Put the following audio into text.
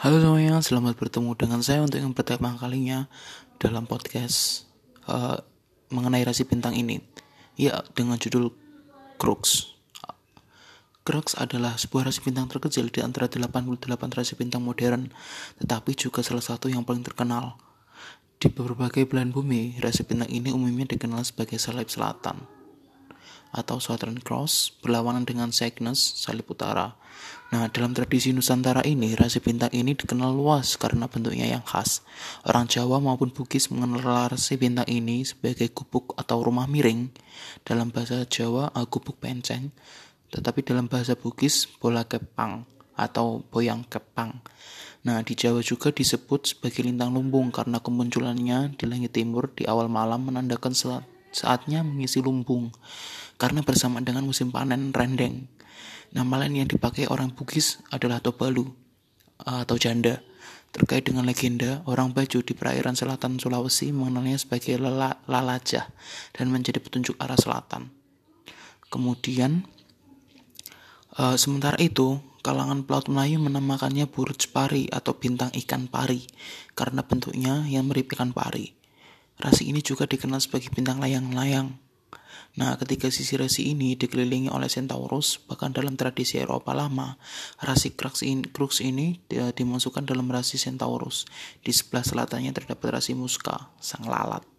Halo semuanya, selamat bertemu dengan saya untuk yang pertama kalinya dalam podcast uh, mengenai rasi bintang ini. Ya, dengan judul Crux. Crux adalah sebuah rasi bintang terkecil di antara 88 rasi bintang modern, tetapi juga salah satu yang paling terkenal. Di berbagai belahan bumi, rasi bintang ini umumnya dikenal sebagai salib selatan atau Southern Cross berlawanan dengan Cygnus, salib utara. Nah, dalam tradisi Nusantara ini, rasi bintang ini dikenal luas karena bentuknya yang khas. Orang Jawa maupun Bugis mengenal rasi bintang ini sebagai gubuk atau rumah miring. Dalam bahasa Jawa, gubuk penceng. Tetapi dalam bahasa Bugis, bola kepang atau boyang kepang. Nah, di Jawa juga disebut sebagai lintang lumbung karena kemunculannya di langit timur di awal malam menandakan saat saatnya mengisi lumbung karena bersamaan dengan musim panen rendeng. Nama lain yang dipakai orang Bugis adalah Tobalu atau janda. Terkait dengan legenda, orang Baju di perairan selatan Sulawesi mengenalnya sebagai lala, lalajah dan menjadi petunjuk arah selatan. Kemudian, uh, sementara itu, kalangan pelaut Melayu menamakannya burj pari atau bintang ikan pari karena bentuknya yang mirip ikan pari. Rasi ini juga dikenal sebagai bintang layang-layang. Nah, ketika sisi rasi ini dikelilingi oleh Centaurus, bahkan dalam tradisi Eropa lama, rasi Crux ini dimasukkan dalam rasi Centaurus. Di sebelah selatannya terdapat rasi Musca, sang lalat.